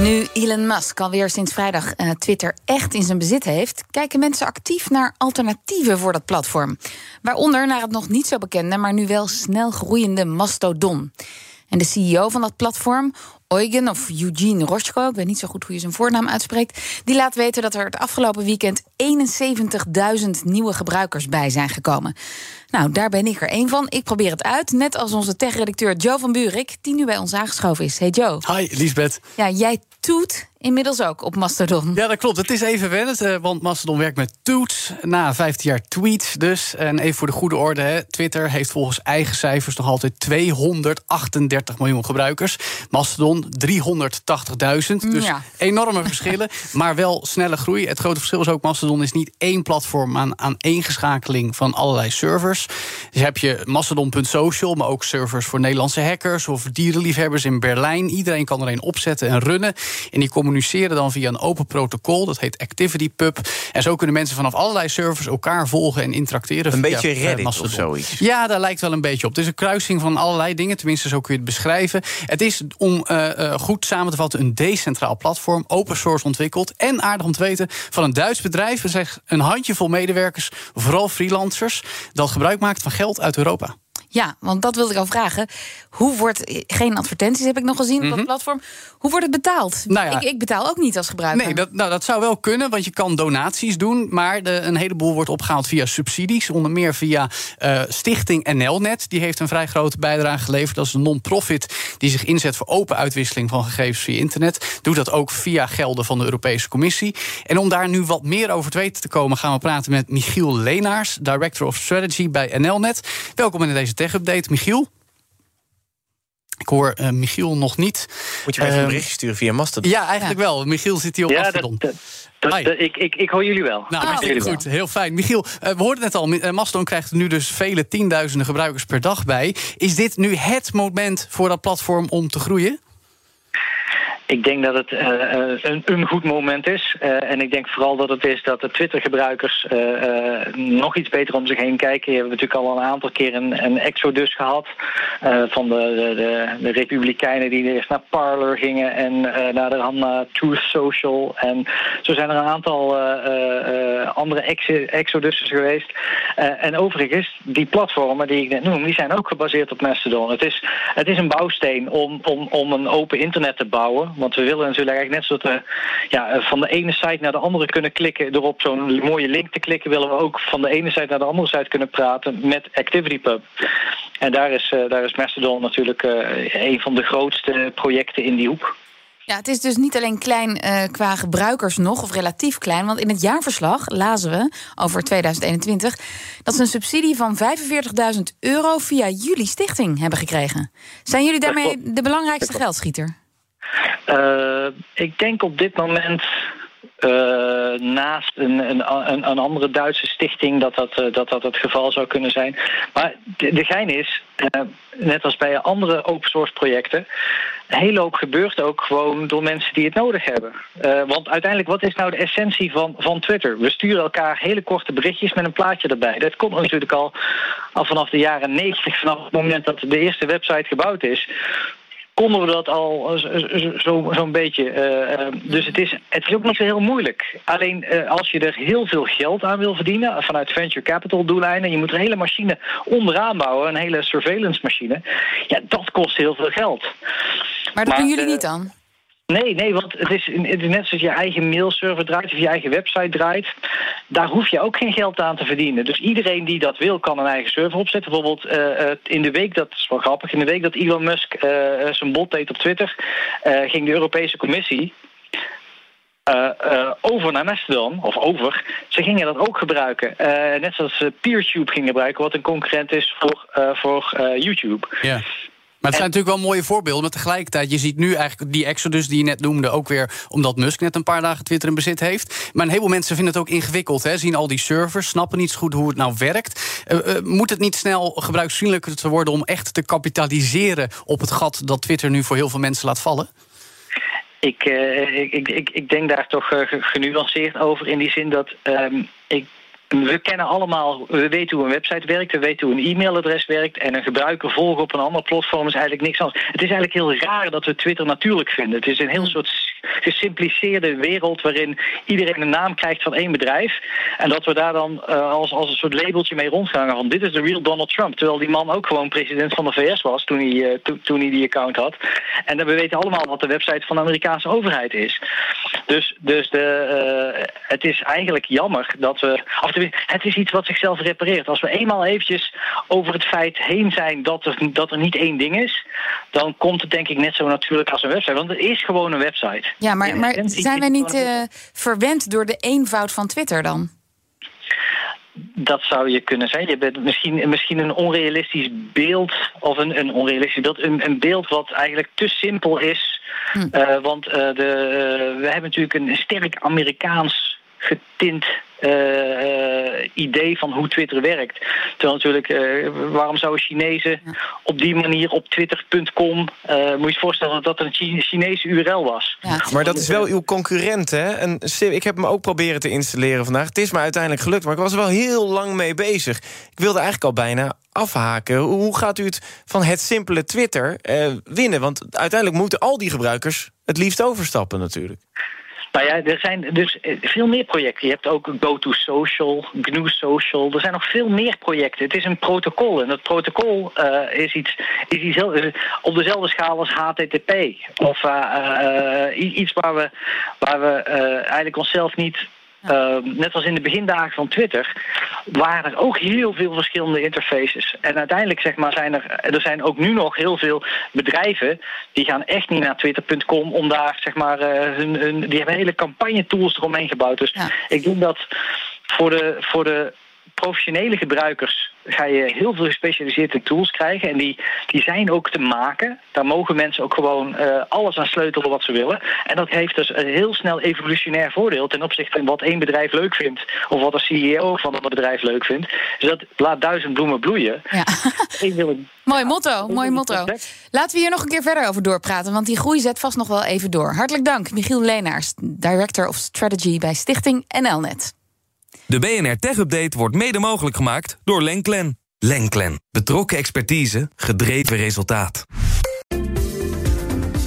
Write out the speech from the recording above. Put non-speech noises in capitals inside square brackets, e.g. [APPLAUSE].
Nu Elon Musk alweer sinds vrijdag uh, Twitter echt in zijn bezit heeft, kijken mensen actief naar alternatieven voor dat platform. Waaronder naar het nog niet zo bekende, maar nu wel snel groeiende Mastodon. En de CEO van dat platform, Eugen of Eugene Roschko, ik weet niet zo goed hoe je zijn voornaam uitspreekt, die laat weten dat er het afgelopen weekend 71.000 nieuwe gebruikers bij zijn gekomen. Nou, daar ben ik er één van. Ik probeer het uit, net als onze tech-redacteur Joe van Buurik, die nu bij ons aangeschoven is. Hey Joe. Hi, Lisbeth. Ja, jij toet inmiddels ook op Mastodon. Ja, dat klopt. Het is even wennen, eh, want Mastodon werkt met Toets. Na 15 jaar tweets dus. En even voor de goede orde, hè. Twitter heeft volgens eigen cijfers nog altijd 238 miljoen gebruikers. Mastodon 380.000. Dus ja. enorme verschillen, [LAUGHS] maar wel snelle groei. Het grote verschil is ook, Mastodon is niet één platform aan, aan schakeling van allerlei servers. Dus heb je Mastodon.social, maar ook servers voor Nederlandse hackers of dierenliefhebbers in Berlijn. Iedereen kan er een opzetten en runnen. En die communiceren dan via een open protocol, dat heet ActivityPub. En zo kunnen mensen vanaf allerlei servers elkaar volgen en interacteren. Een beetje eh, Reddit of zoiets. Ja, daar lijkt wel een beetje op. Het is een kruising van allerlei dingen, tenminste zo kun je het beschrijven. Het is om uh, goed samen te vatten een decentraal platform, open source ontwikkeld en aardig om te weten van een Duits bedrijf. Zijn een handjevol medewerkers, vooral freelancers, dat gebruik maakt van geld uit Europa. Ja, want dat wilde ik al vragen. Hoe wordt. Geen advertenties heb ik nog gezien op dat mhm. platform. Hoe wordt het betaald? Nou ja, ik, ik, betaal ook niet als gebruiker. Nee, dat, nou, dat zou wel kunnen, want je kan donaties doen. Maar de, een heleboel wordt opgehaald via subsidies. Onder meer via uh, Stichting NLNet. Die heeft een vrij grote bijdrage geleverd. Dat is een non-profit die zich inzet voor open uitwisseling van gegevens via internet. Doet dat ook via gelden van de Europese Commissie. En om daar nu wat meer over te weten te komen, gaan we praten met Michiel Leenaars, Director of Strategy bij NLNet. Welkom in deze tech-update, Michiel. Ik hoor uh, Michiel nog niet. Moet je mij even een ehm, berichtje sturen via Mastodon? Ja, eigenlijk wel. Michiel zit hier op ja, Mastodon. Dat, dat, ik, ik, ik hoor jullie wel. Nou, ah, jullie goed. Heel fijn. Michiel, uh, we hoorden net al, uh, Mastodon krijgt er nu dus vele tienduizenden gebruikers per dag bij. Is dit nu het moment voor dat platform om te groeien? Ik denk dat het uh, een, een, goed moment is. Uh, en ik denk vooral dat het is dat de Twitter-gebruikers nog iets beter om zich heen kijken. Je hebt natuurlijk al een aantal keer een, een exodus gehad van de, de, de, Republikeinen die eerst naar Parler gingen en naar de hand naar Truth Social. En zo zijn er een aantal andere ex exodussen geweest. en overigens, die platformen die ik net noem, die zijn ook gebaseerd op Mastodon. Het is, het is een bouwsteen om, om, om een open internet te bouwen. Want we willen natuurlijk eigenlijk net zoals we ja, van de ene site naar de andere kunnen klikken... door op zo'n mooie link te klikken... willen we ook van de ene site naar de andere site kunnen praten met ActivityPub. En daar is, uh, daar is Mastodon natuurlijk uh, een van de grootste projecten in die hoek. Ja, het is dus niet alleen klein uh, qua gebruikers nog, of relatief klein. Want in het jaarverslag lazen we over 2021 dat ze een subsidie van 45.000 euro via jullie stichting hebben gekregen. Zijn jullie daarmee de belangrijkste geldschieter? Uh, ik denk op dit moment uh, naast een, een, een, andere Duitse stichting dat dat, uh, dat dat het geval zou kunnen zijn. Maar de, de gein is, net als bij andere open source projecten, een hele hoop gebeurt ook gewoon door mensen die het nodig hebben. want uiteindelijk, wat is nou de essentie van, van Twitter? We sturen elkaar hele korte berichtjes met een plaatje erbij. Dat komt natuurlijk al, al vanaf de jaren 90, vanaf het moment dat de eerste website gebouwd is konden we dat al zo'n zo, zo beetje. Uh, dus het is, het is ook niet zo heel moeilijk. Alleen uh, als je er heel veel geld aan wil verdienen... vanuit venture capital doeleinden... je moet een hele machine onderaan bouwen... een hele surveillance machine... ja, dat kost heel veel geld. Maar dat doen jullie niet dan? Nee, nee, want het is, het net zoals je eigen mailserver draait of je eigen website draait. Daar hoef je ook geen geld aan te verdienen. Dus iedereen die dat wil, kan een eigen server opzetten. Bijvoorbeeld uh, in de week, dat is wel grappig, in de week dat Elon Musk uh, zijn bot deed op Twitter, uh, ging de Europese Commissie over naar Mastodon, of over. Ze gingen dat ook gebruiken. Net zoals ze PeerTube gingen gebruiken, wat een concurrent is voor, voor YouTube. Ja. Maar het zijn natuurlijk wel mooie voorbeelden. Maar tegelijkertijd, je ziet nu eigenlijk die exodus die je net noemde... ook weer omdat Musk net een paar dagen Twitter in bezit heeft. Maar een heleboel mensen vinden het ook ingewikkeld. Hè? Zien al die servers, snappen niet zo goed hoe het nou werkt. Uh, moet het niet snel gebruiksvriendelijker worden... om echt te kapitaliseren op het gat dat Twitter nu voor heel veel mensen laat vallen? Ik, uh, ik, ik, ik, denk daar toch genuanceerd over in die zin dat um, ik we kennen allemaal, we weten hoe een website werkt, we weten hoe een e-mailadres werkt. En een gebruiker volgen op een ander platform is eigenlijk niks anders. Het is eigenlijk heel raar dat we Twitter natuurlijk vinden. Het is een heel soort gesimpliceerde wereld waarin iedereen een naam krijgt van één bedrijf. En dat we daar dan uh, als, als een soort labeltje mee rondgaan van dit is de real Donald Trump. Terwijl die man ook gewoon president van de VS was toen hij, to, toen hij die account had. En dan we weten allemaal wat de website van de Amerikaanse overheid is. Dus, dus de, uh, het is eigenlijk jammer dat we. Of het is iets wat zichzelf repareert. Als we eenmaal eventjes over het feit heen zijn dat er, dat er niet één ding is, dan komt het denk ik net zo natuurlijk als een website. Want het is gewoon een website. Ja, maar, maar zijn wij niet uh, verwend door de eenvoud van Twitter dan? Dat zou je kunnen zijn. Je bent misschien, misschien een onrealistisch beeld, of een, een onrealistisch beeld, een, een beeld wat eigenlijk te simpel is. Hm. Uh, want uh, de, we hebben natuurlijk een sterk Amerikaans getint idee van hoe Twitter werkt. Terwijl natuurlijk, uh, waarom zouden Chinezen op die manier op twitter.com... moet je je voorstellen dat dat een Chinese URL was. Ja. Maar dat is wel uw concurrent, hè? En ik heb hem ook proberen te installeren vandaag. Het is me uiteindelijk gelukt, maar ik was er wel heel lang mee bezig. Ik wilde eigenlijk al bijna afhaken. Hoe gaat u het van het simpele Twitter winnen? Want uiteindelijk moeten al die gebruikers het liefst overstappen natuurlijk. Nou ja, er zijn dus eh, veel meer projecten. Je hebt ook GoToSocial, GNU Social. Er zijn nog veel meer projecten. Het is een protocol. En dat protocol uh, is iets, is iets heel, op dezelfde schaal als HTTP. Of uh, iets waar we, waar we eigenlijk onszelf niet uh, net als in de begindagen van Twitter, waren er ook heel veel verschillende interfaces. En uiteindelijk zeg maar, zijn er, er zijn ook nu nog heel veel bedrijven die gaan echt niet naar twitter.com om daar zeg maar, uh, hun, hun, die hebben hele campagne tools eromheen gebouwd. Dus ja. ik denk dat voor de, voor de professionele gebruikers ga je heel veel gespecialiseerde tools krijgen. En die, die zijn ook te maken. Daar mogen mensen ook gewoon uh, alles aan sleutelen wat ze willen. En dat heeft dus een heel snel evolutionair voordeel ten opzichte van wat één bedrijf leuk vindt. Of wat de CEO van dat bedrijf leuk vindt. Dus dat laat duizend bloemen bloeien. Ja. [LAUGHS] mooi motto, mooi motto. Laten we hier nog een keer verder over doorpraten. Want die groei zet vast nog wel even door. Hartelijk dank, Michiel Leenaars, Director of Strategy bij Stichting NLNet. De BNR Tech Update wordt mede mogelijk gemaakt door Lenklen. Lenklen. Betrokken expertise, gedreven resultaat.